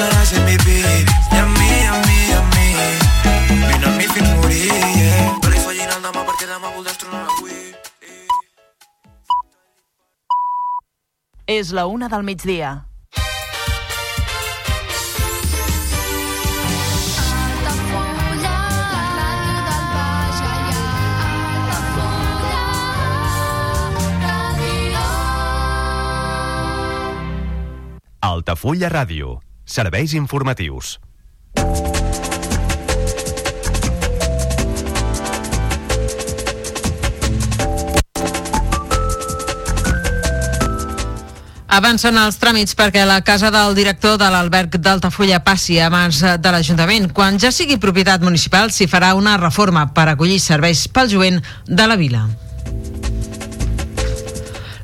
serà ser mi baby I a mi, a mi, a mi Vine a mi fins morir, yeah No li fallin el demà perquè demà voldràs tronar avui És la una del migdia. Altafulla Ràdio. Serveis informatius. Avancen els tràmits perquè la casa del director de l'alberg d'Altafulla passi a mans de l'Ajuntament. Quan ja sigui propietat municipal s'hi farà una reforma per acollir serveis pel jovent de la vila.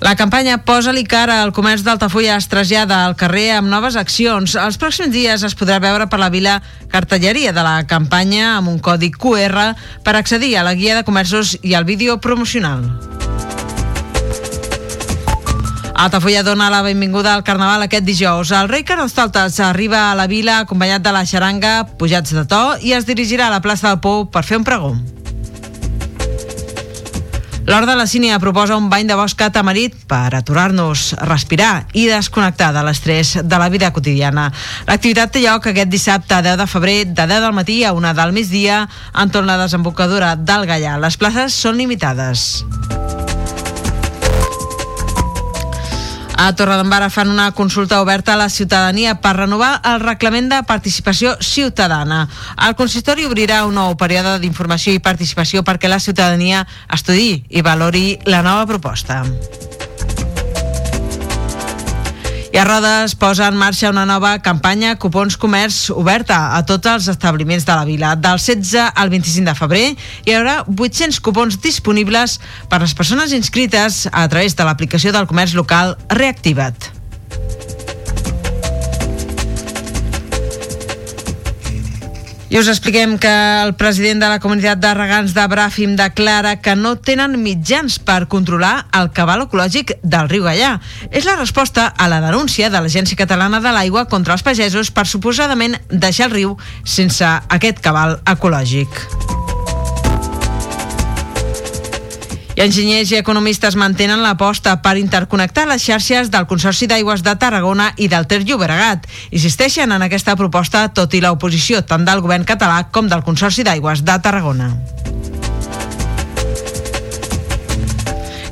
La campanya Posa-li cara al comerç d'Altafulla es trasllada al carrer amb noves accions. Els pròxims dies es podrà veure per la vila cartelleria de la campanya amb un codi QR per accedir a la guia de comerços i al vídeo promocional. Altafulla dona la benvinguda al Carnaval aquest dijous. El rei Carnestoltes arriba a la vila acompanyat de la xaranga, pujats de to, i es dirigirà a la plaça del Pou per fer un pregó. L'Hort de la Sínia proposa un bany de bosc tamarit per aturar-nos, respirar i desconnectar de l'estrès de la vida quotidiana. L'activitat té lloc aquest dissabte 10 de febrer de 10 del matí a 1 del migdia entorn la desembocadura del Gallà. Les places són limitades. A Torredembarra fan una consulta oberta a la ciutadania per renovar el reglament de participació ciutadana. El consistori obrirà un nou període d'informació i participació perquè la ciutadania estudi i valori la nova proposta. I a Rodes posa en marxa una nova campanya Cupons Comerç oberta a tots els establiments de la vila. Del 16 al 25 de febrer hi haurà 800 cupons disponibles per a les persones inscrites a través de l'aplicació del comerç local Reactiva't. I us expliquem que el president de la comunitat de regants de Bràfim declara que no tenen mitjans per controlar el cabal ecològic del riu Gallà. És la resposta a la denúncia de l'Agència Catalana de l'Aigua contra els pagesos per suposadament deixar el riu sense aquest cabal ecològic. I enginyers i economistes mantenen l'aposta per interconnectar les xarxes del Consorci d'Aigües de Tarragona i del Ter Llobregat. Insisteixen en aquesta proposta tot i l'oposició tant del govern català com del Consorci d'Aigües de Tarragona.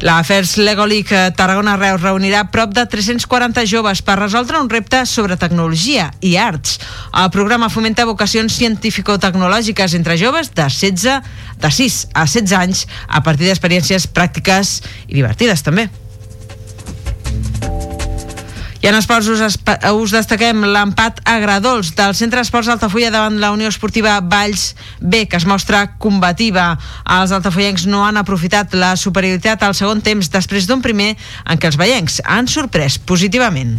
La Affairs Lego League Tarragona Reus reunirà prop de 340 joves per resoldre un repte sobre tecnologia i arts. El programa fomenta vocacions científico-tecnològiques entre joves de 16 de 6 a 16 anys a partir d'experiències pràctiques i divertides també. I en esports us, us destaquem l'empat agradols del Centre d'Esports Altafulla davant la Unió Esportiva Valls B, que es mostra combativa. Els altafollencs no han aprofitat la superioritat al segon temps després d'un primer en què els veiencs han sorprès positivament.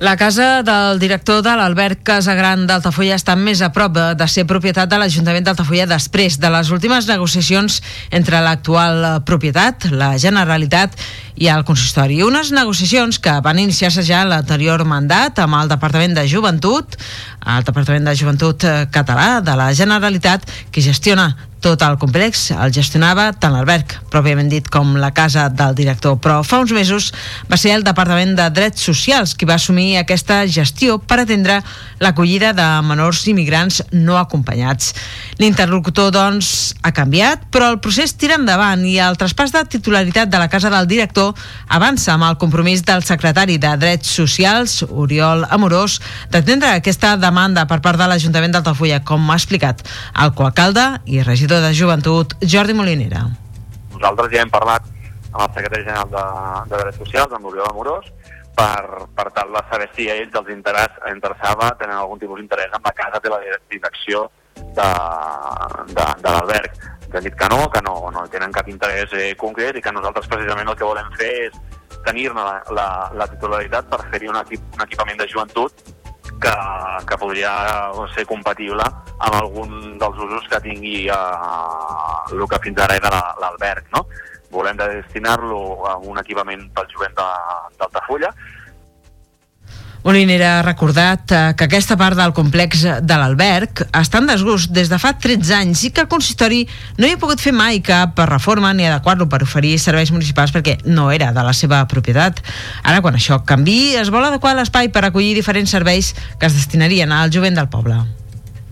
La casa del director de l'Albert Casagran d'Altafulla està més a prop de ser propietat de l'Ajuntament d'Altafulla després de les últimes negociacions entre l'actual propietat, la Generalitat i el consistori. Unes negociacions que van iniciar-se ja l'anterior mandat amb el Departament de Joventut, el Departament de Joventut Català de la Generalitat, que gestiona tot el complex el gestionava tant l'alberg, pròpiament dit, com la casa del director. Però fa uns mesos va ser el Departament de Drets Socials qui va assumir aquesta gestió per atendre l'acollida de menors immigrants no acompanyats. L'interlocutor, doncs, ha canviat, però el procés tira endavant i el traspàs de titularitat de la casa del director avança amb el compromís del secretari de Drets Socials, Oriol Amorós, d'atendre aquesta demanda per part de l'Ajuntament d'Altafulla, com ha explicat el coalcalde i regidor regidor de Joventut, Jordi Molinera. Nosaltres ja hem parlat amb el secretari general de, de Drets Socials, amb l'Oriol Amorós, per, per tal de saber si a ells els interès, interessava tenen algun tipus d'interès en la casa de la direcció de, de, de l'alberg. Han dit que no, que no, no tenen cap interès eh, concret i que nosaltres precisament el que volem fer és tenir-ne la, la, la titularitat per fer-hi un, equip, un equipament de joventut que, que podria ser compatible amb algun dels usos que tingui eh, el que fins ara era l'alberg, no? Volem destinar-lo a un equipament pel jovent d'Altafulla Moliner ha recordat eh, que aquesta part del complex de l'alberg està en desgust des de fa 13 anys i que el consistori no hi ha pogut fer mai cap reforma ni adequar-lo per oferir serveis municipals perquè no era de la seva propietat. Ara, quan això canvi, es vol adequar l'espai per acollir diferents serveis que es destinarien al jovent del poble.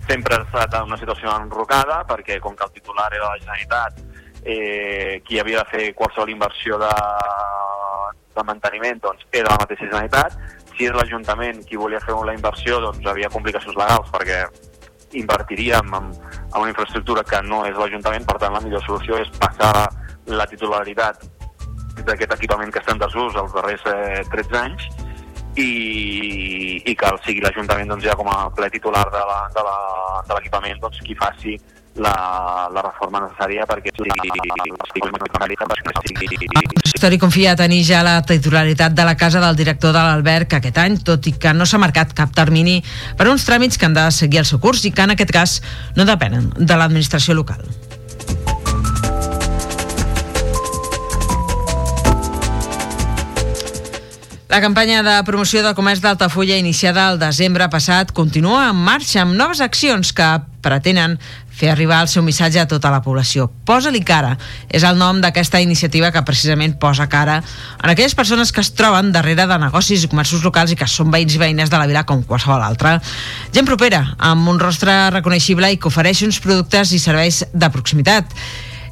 Sempre ha estat una situació enrocada perquè com que el titular era la Generalitat eh, qui havia de fer qualsevol inversió de, de manteniment doncs, era la mateixa Generalitat si és l'Ajuntament qui volia fer la inversió, doncs havia complicacions legals perquè invertiríem en, en una infraestructura que no és l'Ajuntament, per tant la millor solució és passar la titularitat d'aquest equipament que està en desús els darrers eh, 13 anys i, i que sigui l'Ajuntament doncs, ja com a ple titular de l'equipament doncs, qui faci la, la reforma necessària perquè Històric confia tenir ja la titularitat de la casa del director de l'Alberg aquest any, tot i que no s'ha marcat cap termini per uns tràmits que han de seguir el seu curs i que en aquest cas no depenen de l'administració local. La campanya de promoció del comerç d'Altafulla iniciada el desembre passat continua en marxa amb noves accions que pretenen fer arribar el seu missatge a tota la població. Posa-li cara és el nom d'aquesta iniciativa que precisament posa cara en aquelles persones que es troben darrere de negocis i comerços locals i que són veïns i veïnes de la vila com qualsevol altra. Gent propera, amb un rostre reconeixible i que ofereix uns productes i serveis de proximitat.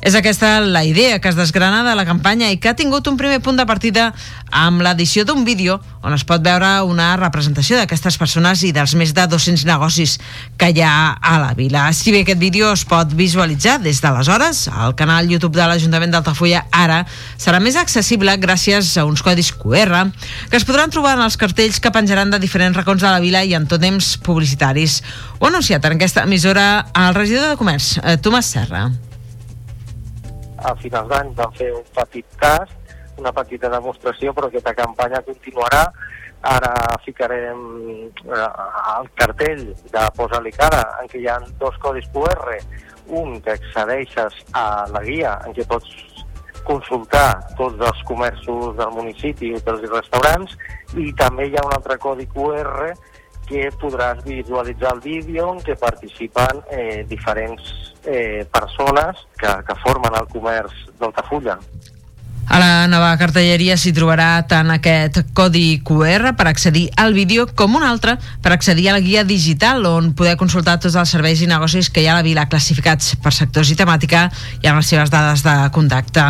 És aquesta la idea que es desgrana de la campanya i que ha tingut un primer punt de partida amb l'edició d'un vídeo on es pot veure una representació d'aquestes persones i dels més de 200 negocis que hi ha a la vila. Si bé aquest vídeo es pot visualitzar des d'aleshores, el canal YouTube de l'Ajuntament d'Altafulla ara serà més accessible gràcies a uns codis QR que es podran trobar en els cartells que penjaran de diferents racons de la vila i en tot temps publicitaris. Ho ha anunciat en aquesta emissora el regidor de Comerç, eh, Tomàs Serra a finals d'any vam fer un petit cas, una petita demostració, però aquesta campanya continuarà. Ara ficarem eh, el cartell de Posa-li cara, en què hi ha dos codis QR, un que accedeixes a la guia, en què pots consultar tots els comerços del municipi, hotels i restaurants, i també hi ha un altre codi QR que podràs visualitzar el vídeo en què participen eh, diferents eh, persones que, que formen el comerç d'Altafulla. A la nova cartelleria s'hi trobarà tant aquest codi QR per accedir al vídeo com un altre per accedir a la guia digital on poder consultar tots els serveis i negocis que hi ha a la vila classificats per sectors i temàtica i amb les seves dades de contacte.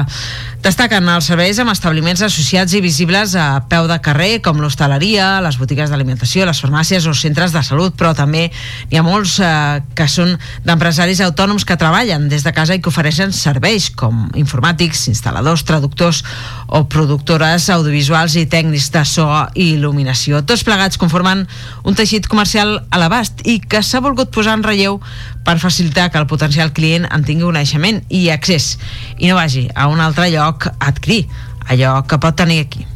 Destaquen els serveis amb establiments associats i visibles a peu de carrer com l'hostaleria, les botigues d'alimentació, les farmàcies o centres de salut, però també n'hi ha molts eh, que són d'empresaris autònoms que treballen des de casa i que ofereixen serveis com informàtics, instal·ladors, traductors productors o productores audiovisuals i tècnics de so i il·luminació. Tots plegats conformant un teixit comercial a l'abast i que s'ha volgut posar en relleu per facilitar que el potencial client en tingui coneixement i accés i no vagi a un altre lloc a adquirir allò que pot tenir aquí.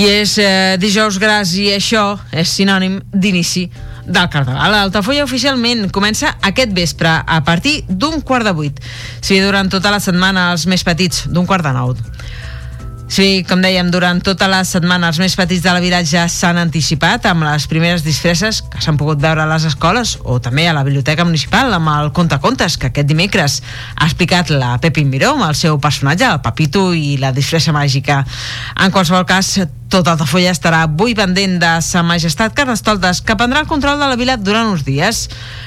I és eh, dijous gras i això és sinònim d'inici del Carnaval. L'Altafolla oficialment comença aquest vespre a partir d'un quart de vuit. Si durant tota la setmana els més petits, d'un quart de nou. Sí, com dèiem, durant tota la setmana els més petits de la vila ja s'han anticipat amb les primeres disfresses que s'han pogut veure a les escoles o també a la biblioteca municipal amb el Conte Contes que aquest dimecres ha explicat la Pepi Miró amb el seu personatge, el Papito i la disfressa màgica. En qualsevol cas, tot Altafulla estarà avui pendent de Sa Majestat Carnestoltes, que prendrà el control de la vila durant uns dies.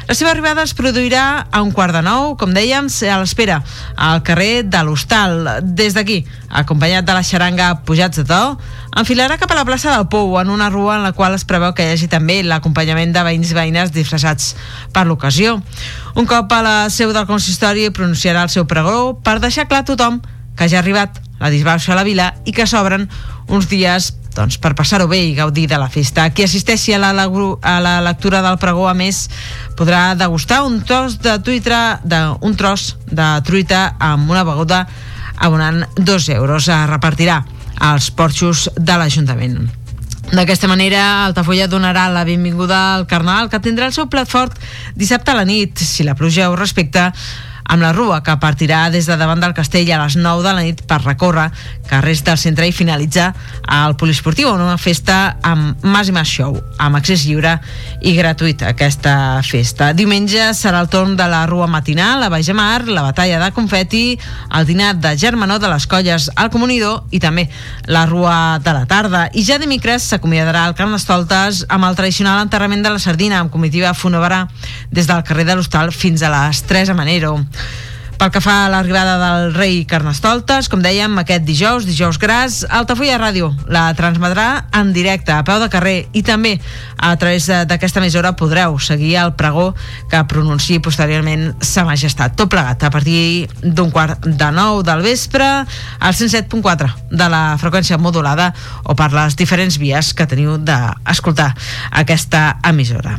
La seva arribada es produirà a un quart de nou, com dèiem, a l'espera, al carrer de l'Hostal. Des d'aquí, acompanyat de la xaranga Pujats de To, enfilarà cap a la plaça del Pou, en una rua en la qual es preveu que hi hagi també l'acompanyament de veïns i veïnes disfressats per l'ocasió. Un cop a la seu del consistori pronunciarà el seu pregó per deixar clar a tothom que ja ha arribat la disbauxa a la vila i que s'obren uns dies doncs, per passar-ho bé i gaudir de la festa. Qui assisteixi a la, a la lectura del pregó, a més, podrà degustar un tros de truita, de, un tros de truita amb una beguda abonant dos euros. Es repartirà als porxos de l'Ajuntament. D'aquesta manera, Altafulla donarà la benvinguda al Carnaval, que tindrà el seu plat fort dissabte a la nit. Si la pluja ho respecta, amb la rua que partirà des de davant del castell a les 9 de la nit per recórrer carrers del centre i finalitzar al poliesportiu en una festa amb Mas i Mas Show, amb accés lliure i gratuït aquesta festa. Diumenge serà el torn de la rua matinal, la Baix Mar, la batalla de confeti, el dinar de germanor de les colles al comunidor i també la rua de la tarda. I ja dimecres s'acomiadarà el Carnestoltes amb el tradicional enterrament de la sardina amb comitiva fúnebre des del carrer de l'Hostal fins a les 3 a Manero. Pel que fa a l'arribada del rei Carnestoltes, com dèiem, aquest dijous, dijous gras, Altafulla Ràdio la transmetrà en directe, a peu de carrer, i també a través d'aquesta emissora podreu seguir el pregó que pronunciï posteriorment Sa Majestat. Tot plegat a partir d'un quart de nou del vespre al 107.4 de la freqüència modulada o per les diferents vies que teniu d'escoltar aquesta emissora.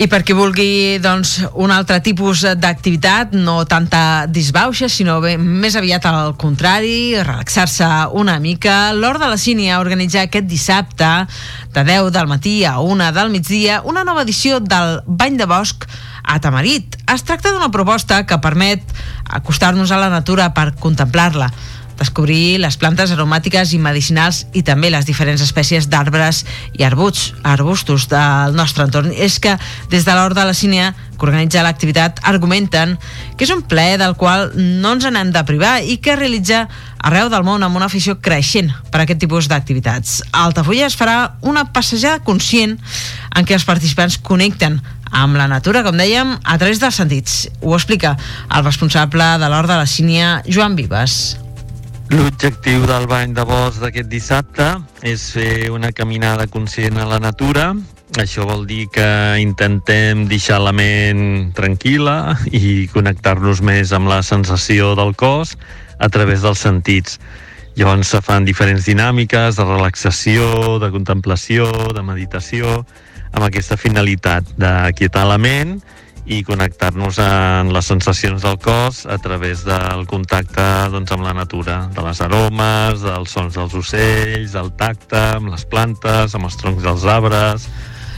I per qui vulgui doncs, un altre tipus d'activitat, no tanta disbauxa, sinó bé, més aviat al contrari, relaxar-se una mica, l'Hora de la Cine ha organitzat aquest dissabte, de 10 del matí a 1 del migdia, una nova edició del Bany de Bosc a Tamarit. Es tracta d'una proposta que permet acostar-nos a la natura per contemplar-la descobrir les plantes aromàtiques i medicinals i també les diferents espècies d'arbres i arbuts, arbustos del nostre entorn. És que des de l'Hora de la Cínia que organitza l'activitat argumenten que és un ple del qual no ens n'hem de privar i que realitza arreu del món amb una afició creixent per a aquest tipus d'activitats. A Altafulla es farà una passejada conscient en què els participants connecten amb la natura, com dèiem, a través dels sentits. Ho explica el responsable de l'Hora de la Sínia, Joan Vives. L'objectiu del bany de bosc d'aquest dissabte és fer una caminada conscient a la natura. Això vol dir que intentem deixar la ment tranquil·la i connectar-nos més amb la sensació del cos a través dels sentits. Llavors se fan diferents dinàmiques de relaxació, de contemplació, de meditació, amb aquesta finalitat d'aquietar la ment i connectar-nos en les sensacions del cos a través del contacte doncs, amb la natura, de les aromes, dels sons dels ocells, del tacte, amb les plantes, amb els troncs dels arbres...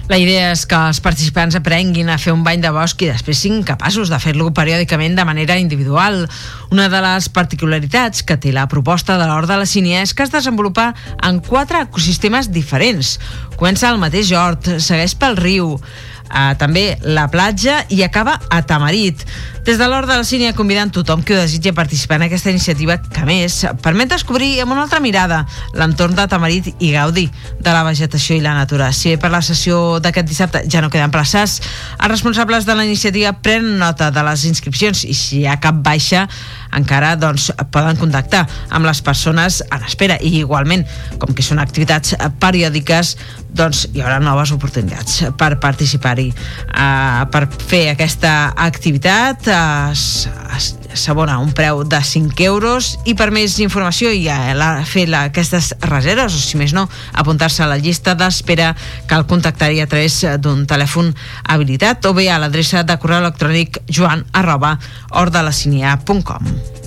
La idea és que els participants aprenguin a fer un bany de bosc i després siguin capaços de fer-lo periòdicament de manera individual. Una de les particularitats que té la proposta de l'Hort de la Sínia és que es desenvolupa en quatre ecosistemes diferents. Comença al mateix hort, segueix pel riu, a també la platja i acaba a Tamarit. Des de l'Hora de la Sínia convidant tothom que ho desitja participar en aquesta iniciativa que, més, permet descobrir amb una altra mirada l'entorn de Tamarit i gaudir de la vegetació i la natura. Si per la sessió d'aquest dissabte ja no queden places, els responsables de la iniciativa prenen nota de les inscripcions i si hi ha cap baixa encara doncs, poden contactar amb les persones en espera i igualment, com que són activitats periòdiques, doncs hi haurà noves oportunitats per participar-hi. Uh, per fer aquesta activitat es, es, s'abona un preu de 5 euros. I per més informació i a la, fer la, aquestes reserves o si més no, apuntar-se a la llista d'espera cal contactar-hi a través d'un telèfon habilitat o bé a l'adreça de correu electrònic joan arroba ordalasinia.com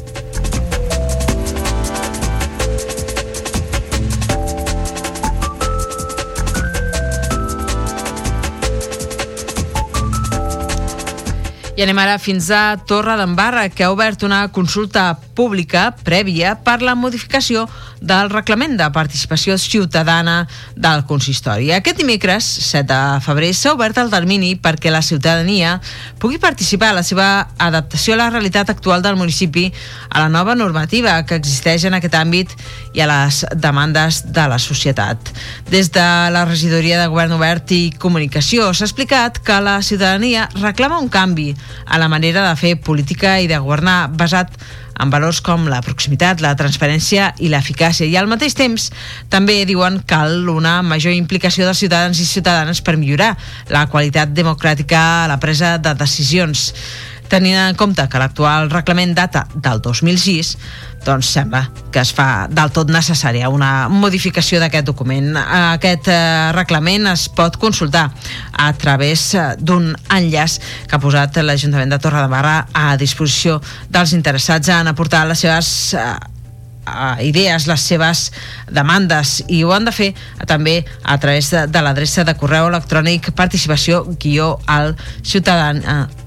I anem ara fins a Torre d'Embarra, que ha obert una consulta pública prèvia per la modificació del reglament de participació ciutadana del consistori. Aquest dimecres, 7 de febrer, s'ha obert el termini perquè la ciutadania pugui participar a la seva adaptació a la realitat actual del municipi, a la nova normativa que existeix en aquest àmbit i a les demandes de la societat. Des de la regidoria de Govern Obert i Comunicació s'ha explicat que la ciutadania reclama un canvi a la manera de fer política i de governar basat en valors com la proximitat, la transparència i l'eficàcia. I al mateix temps també diuen que cal una major implicació dels ciutadans i ciutadanes per millorar la qualitat democràtica a la presa de decisions tenint en compte que l'actual reglament data del 2006, doncs sembla que es fa del tot necessària una modificació d'aquest document. Aquest eh, reglament es pot consultar a través eh, d'un enllaç que ha posat l'Ajuntament de Torredembarra a disposició dels interessats en aportar les seves eh, idees, les seves demandes i ho han de fer també a través de, de l'adreça de correu electrònic participació guió al ciutadà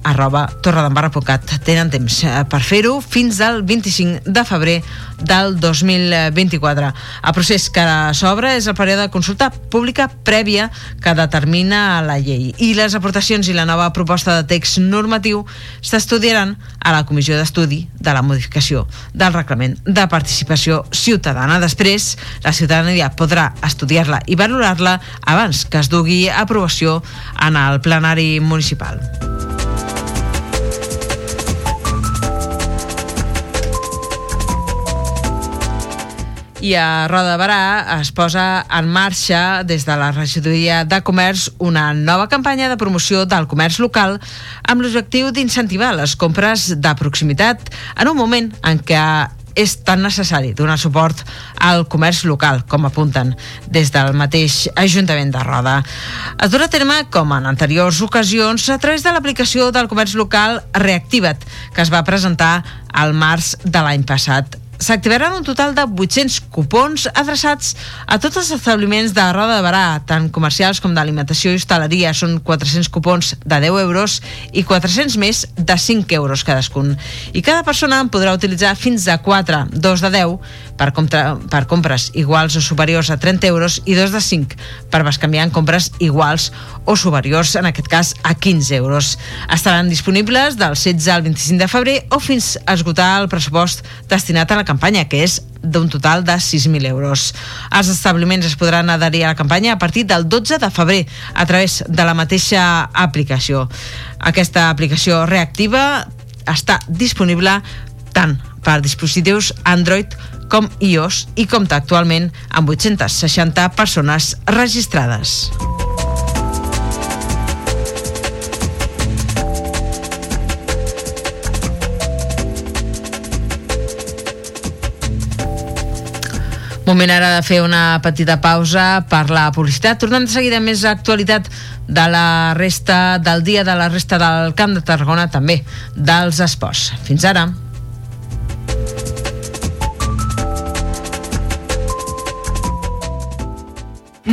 arroba torredembarra.cat tenen temps eh, per fer-ho fins al 25 de febrer del 2024. El procés que s'obre és el període de consulta pública prèvia que determina la llei i les aportacions i la nova proposta de text normatiu s'estudiaran a la Comissió d'Estudi de la modificació del reglament de participació ciutadana. Després, la ciutadania podrà estudiar-la i valorar-la abans que es dugui aprovació en el plenari municipal. I a Roda de Barà es posa en marxa des de la regidoria de comerç una nova campanya de promoció del comerç local amb l'objectiu d'incentivar les compres de proximitat en un moment en què és tan necessari donar suport al comerç local, com apunten des del mateix Ajuntament de Roda. Es durà a terme, com en anteriors ocasions, a través de l'aplicació del comerç local Reactiva't, que es va presentar al març de l'any passat s'activaran un total de 800 cupons adreçats a tots els establiments de Roda de Barà, tant comercials com d'alimentació i hostaleria. Són 400 cupons de 10 euros i 400 més de 5 euros cadascun. I cada persona en podrà utilitzar fins a 4, dos de 10, per, compra, per compres iguals o superiors a 30 euros i dos de 5 per bescanviar en compres iguals o superiors, en aquest cas a 15 euros. Estaran disponibles del 16 al 25 de febrer o fins a esgotar el pressupost destinat a la campanya, que és d'un total de 6.000 euros. Els establiments es podran adherir a la campanya a partir del 12 de febrer a través de la mateixa aplicació. Aquesta aplicació reactiva està disponible tant per dispositius Android com iOS i compta actualment amb 860 persones registrades. Moment ara de fer una petita pausa per la publicitat. Tornem de seguida més actualitat de la resta del dia, de la resta del Camp de Tarragona, també dels esports. Fins ara.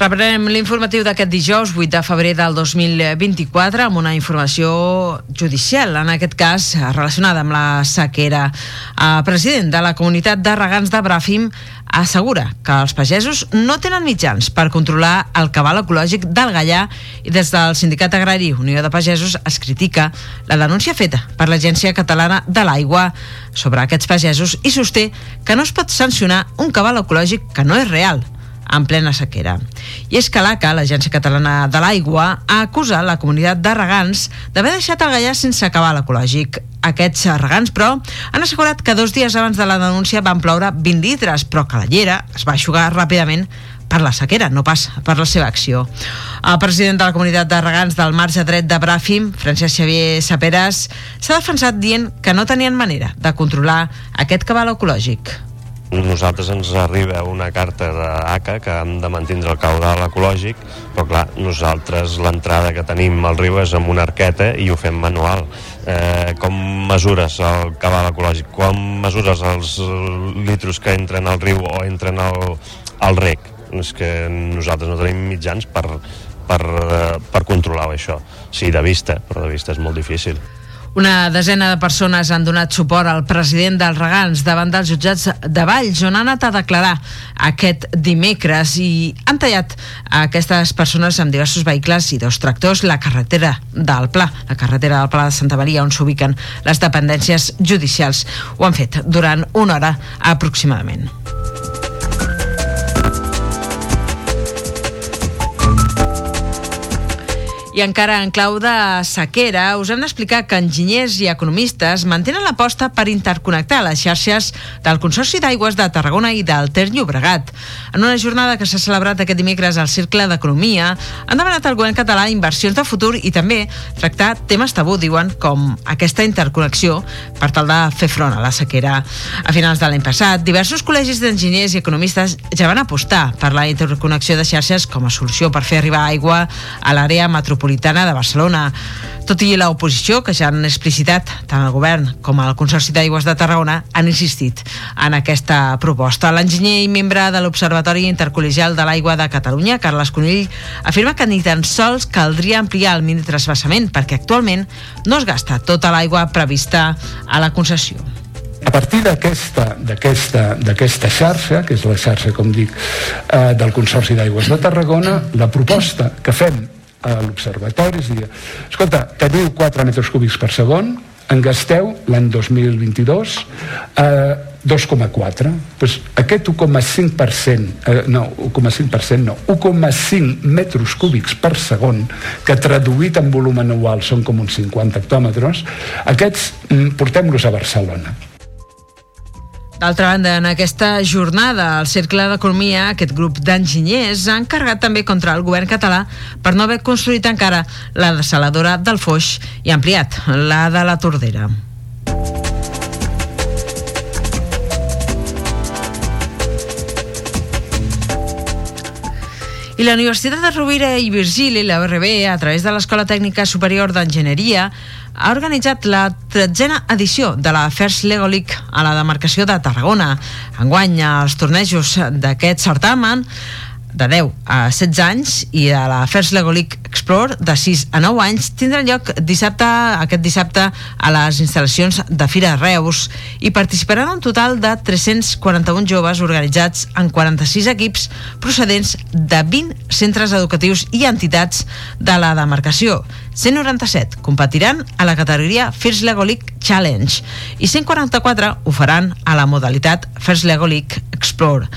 Reprenem l'informatiu d'aquest dijous, 8 de febrer del 2024, amb una informació judicial, en aquest cas relacionada amb la sequera. El president de la comunitat de regants de Bràfim assegura que els pagesos no tenen mitjans per controlar el cabal ecològic del Gallà i des del Sindicat Agrari Unió de Pagesos es critica la denúncia feta per l'Agència Catalana de l'Aigua sobre aquests pagesos i sosté que no es pot sancionar un cabal ecològic que no és real en plena sequera. I és que l'ACA, l'Agència Catalana de l'Aigua, ha acusat la comunitat de regants d'haver deixat el Gallà sense acabar l'ecològic. Aquests regants, però, han assegurat que dos dies abans de la denúncia van ploure 20 litres, però que la llera es va aixugar ràpidament per la sequera, no pas per la seva acció. El president de la comunitat de regants del marge dret de Bràfim, Francesc Xavier Saperas, s'ha defensat dient que no tenien manera de controlar aquest cabal ecològic nosaltres ens arriba una carta d'ACA que hem de mantindre el caudal ecològic, però clar, nosaltres l'entrada que tenim al riu és amb una arqueta i ho fem manual. Eh, com mesures el cabal ecològic? Com mesures els litros que entren al riu o entren al, al rec? És que nosaltres no tenim mitjans per, per, per controlar això. Sí, de vista, però de vista és molt difícil. Una desena de persones han donat suport al president dels regants davant dels jutjats de Valls, on han anat a declarar aquest dimecres i han tallat a aquestes persones amb diversos vehicles i dos tractors la carretera del Pla, la carretera del Pla de Santa Maria, on s'ubiquen les dependències judicials. Ho han fet durant una hora aproximadament. I encara en clau de sequera, us hem d'explicar que enginyers i economistes mantenen l'aposta per interconnectar les xarxes del Consorci d'Aigües de Tarragona i del Ter Llobregat. En una jornada que s'ha celebrat aquest dimecres al Cercle d'Economia, han demanat al govern català inversions de futur i també tractar temes tabú, diuen, com aquesta interconnexió per tal de fer front a la sequera. A finals de l'any passat, diversos col·legis d'enginyers i economistes ja van apostar per la interconnexió de xarxes com a solució per fer arribar aigua a l'àrea metropolitana metropolitana de Barcelona. Tot i l'oposició, que ja han explicitat tant el govern com el Consorci d'Aigües de Tarragona, han insistit en aquesta proposta. L'enginyer i membre de l'Observatori Intercol·legial de l'Aigua de Catalunya, Carles Conill, afirma que ni tan sols caldria ampliar el mini trasbassament perquè actualment no es gasta tota l'aigua prevista a la concessió. A partir d'aquesta xarxa, que és la xarxa, com dic, eh, del Consorci d'Aigües de Tarragona, la proposta que fem a l'observatori, és dir, escolta, teniu 4 metres cúbics per segon, en gasteu l'any 2022 eh, 2,4 pues aquest 1,5% eh, no, 1,5% no 1,5 metres cúbics per segon que traduït en volum anual són com uns 50 hectòmetres aquests mm, portem-los a Barcelona D'altra banda, en aquesta jornada, el Cercle d'Economia, aquest grup d'enginyers, ha encarregat també contra el govern català per no haver construït encara la desaladora del Foix i ampliat la de la Tordera. I la Universitat de Rovira i Virgili, la URB, a través de l'Escola Tècnica Superior d'Enginyeria, ha organitzat la tretzena edició de la First Lego League a la demarcació de Tarragona. Enguany, els tornejos d'aquest certamen de 10 a 16 anys i a la First Lego League Explore de 6 a 9 anys tindrà lloc dissabte, aquest dissabte a les instal·lacions de Fira Reus i participaran un total de 341 joves organitzats en 46 equips procedents de 20 centres educatius i entitats de la demarcació. 197 competiran a la categoria First Lego League Challenge i 144 ho faran a la modalitat First Lego League Explore.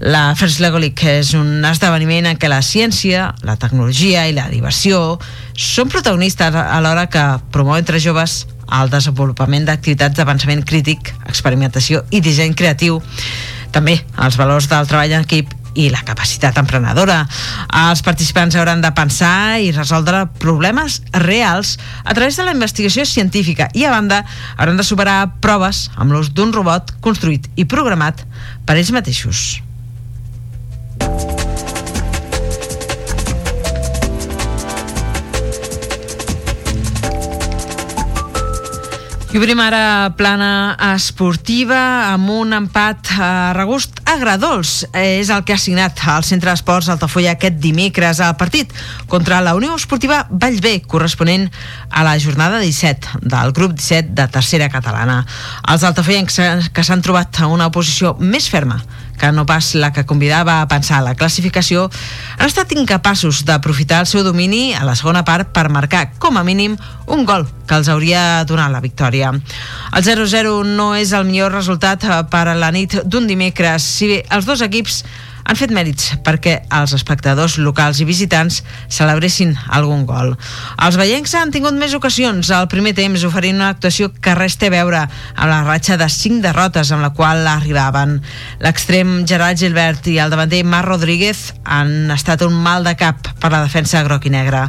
La First Lego League és un esdeveniment en què la ciència, la tecnologia i la diversió són protagonistes alhora que promou entre joves el desenvolupament d'activitats d'avançament crític, experimentació i disseny creatiu. També els valors del treball en equip i la capacitat emprenedora. Els participants hauran de pensar i resoldre problemes reals a través de la investigació científica i, a banda, hauran de superar proves amb l'ús d'un robot construït i programat per ells mateixos. I obrim ara plana esportiva amb un empat a regust agradols. És el que ha signat el Centre d'Esports Altafulla aquest dimecres al partit contra la Unió Esportiva Vallbé, corresponent a la jornada 17 del grup 17 de tercera catalana. Els altafollencs que s'han trobat a una posició més ferma que no pas la que convidava a pensar la classificació, han estat incapaços d'aprofitar el seu domini a la segona part per marcar, com a mínim, un gol que els hauria donat la victòria. El 0-0 no és el millor resultat per a la nit d'un dimecres, si bé els dos equips han fet mèrits perquè els espectadors locals i visitants celebressin algun gol. Els veiencs han tingut més ocasions al primer temps oferint una actuació que res té a veure amb la ratxa de 5 derrotes amb la qual arribaven. L'extrem Gerard Gilbert i el davanter Mar Rodríguez han estat un mal de cap per la defensa groc i negra.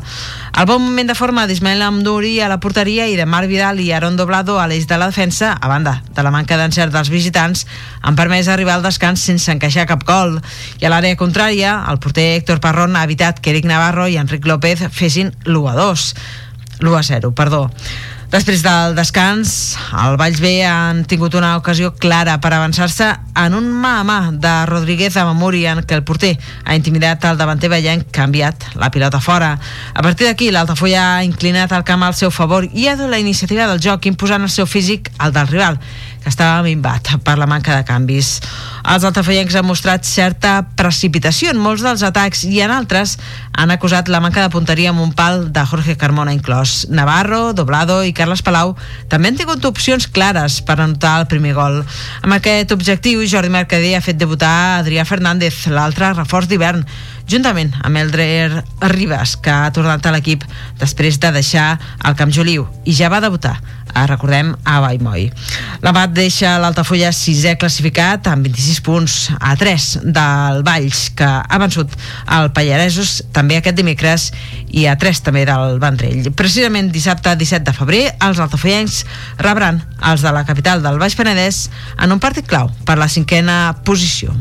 El bon moment de forma d'Ismael Amdouri a la porteria i de Marc Vidal i Aaron Doblado a l'eix de la defensa, a banda de la manca d'encert dels visitants, han permès arribar al descans sense encaixar cap gol. I a l'àrea contrària, el porter Héctor Parrón ha evitat que Eric Navarro i Enric López fessin l'1-2. L'1-0, perdó. Després del descans, el Valls B han tingut una ocasió clara per avançar-se en un mà a mà de Rodríguez a Mamuri en què el porter ha intimidat el davanter veient canviat la pilota fora. A partir d'aquí, l'Altafulla ha inclinat el camp al seu favor i ha donat la iniciativa del joc imposant el seu físic al del rival que estava minvat per la manca de canvis. Els altafollencs han mostrat certa precipitació en molts dels atacs i en altres han acusat la manca de punteria amb un pal de Jorge Carmona inclòs. Navarro, Doblado i Carles Palau també han tingut opcions clares per anotar el primer gol. Amb aquest objectiu, Jordi Mercader ha fet debutar Adrià Fernández, l'altre reforç d'hivern, juntament amb Eldrer Ribas, que ha tornat a l'equip després de deixar el Camp Joliu i ja va debutar a, recordem, a Baimoi. L'empat deixa l'Altafulla sisè classificat amb 26 punts a 3 del Valls, que ha vençut el Pallaresos també aquest dimecres i a 3 també del Vendrell. Precisament dissabte 17 de febrer, els altafollencs rebran els de la capital del Baix Penedès en un partit clau per la cinquena posició.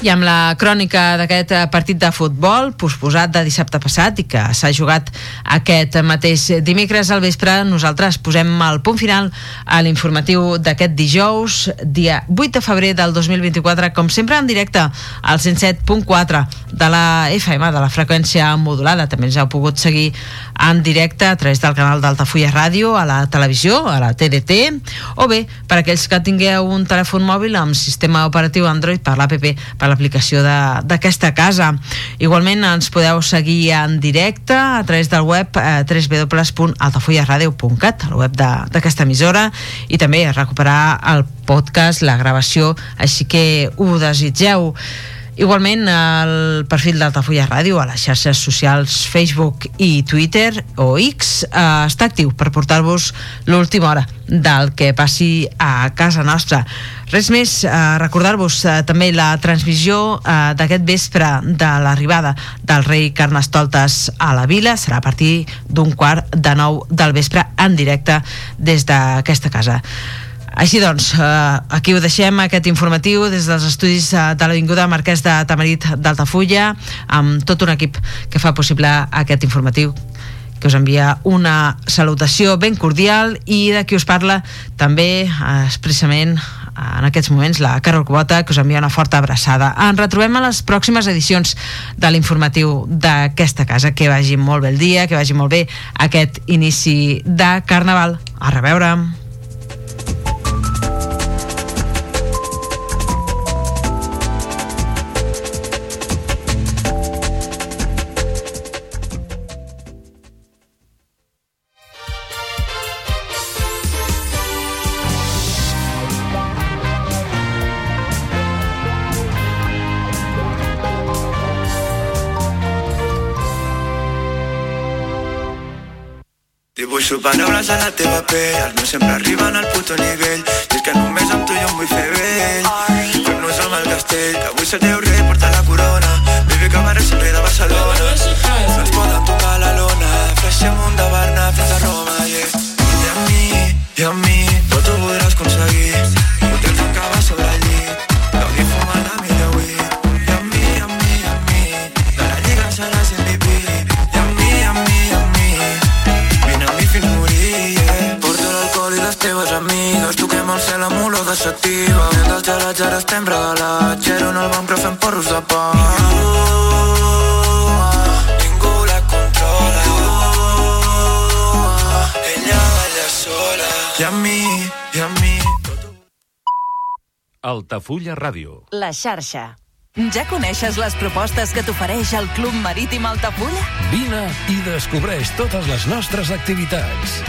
I amb la crònica d'aquest partit de futbol posposat de dissabte passat i que s'ha jugat aquest mateix dimecres al vespre, nosaltres posem el punt final a l'informatiu d'aquest dijous, dia 8 de febrer del 2024, com sempre en directe al 107.4 de la FM, de la freqüència modulada. També ens heu pogut seguir en directe a través del canal d'Altafulla Ràdio, a la televisió, a la TDT, o bé, per aquells que tingueu un telèfon mòbil amb sistema operatiu Android per l'APP, per l'aplicació d'aquesta casa. Igualment ens podeu seguir en directe a través del web eh, www.altafullaradio.cat, el web d'aquesta emissora, i també recuperar el podcast, la gravació, així que ho desitgeu. Igualment, el perfil d'Altafulla Ràdio a les xarxes socials Facebook i Twitter o X eh, està actiu per portar-vos l'última hora del que passi a casa nostra. Res més, eh, recordar-vos eh, també la transmissió eh, d'aquest vespre de l'arribada del rei Carnestoltes a la vila. Serà a partir d'un quart de nou del vespre en directe des d'aquesta casa. Així doncs, eh, aquí ho deixem, aquest informatiu, des dels estudis eh, de l'Avinguda Marquès de Tamarit d'Altafulla, amb tot un equip que fa possible aquest informatiu que us envia una salutació ben cordial i de qui us parla també eh, expressament en aquests moments la Carol Cubota que us envia una forta abraçada. Ens retrobem a les pròximes edicions de l'informatiu d'aquesta casa. Que vagi molt bé el dia, que vagi molt bé aquest inici de Carnaval. A reveure! Supernobles a la teva pell, els meus sempre arriben al puto nivell. I és que només amb tu jo em vull fer vell. Fem-nos amb el castell, que avui el teu rei Altafulla Ràdio. La xarxa. Ja coneixes les propostes que t'ofereix el Club Marítim Altafulla? Vine i descobreix totes les nostres activitats.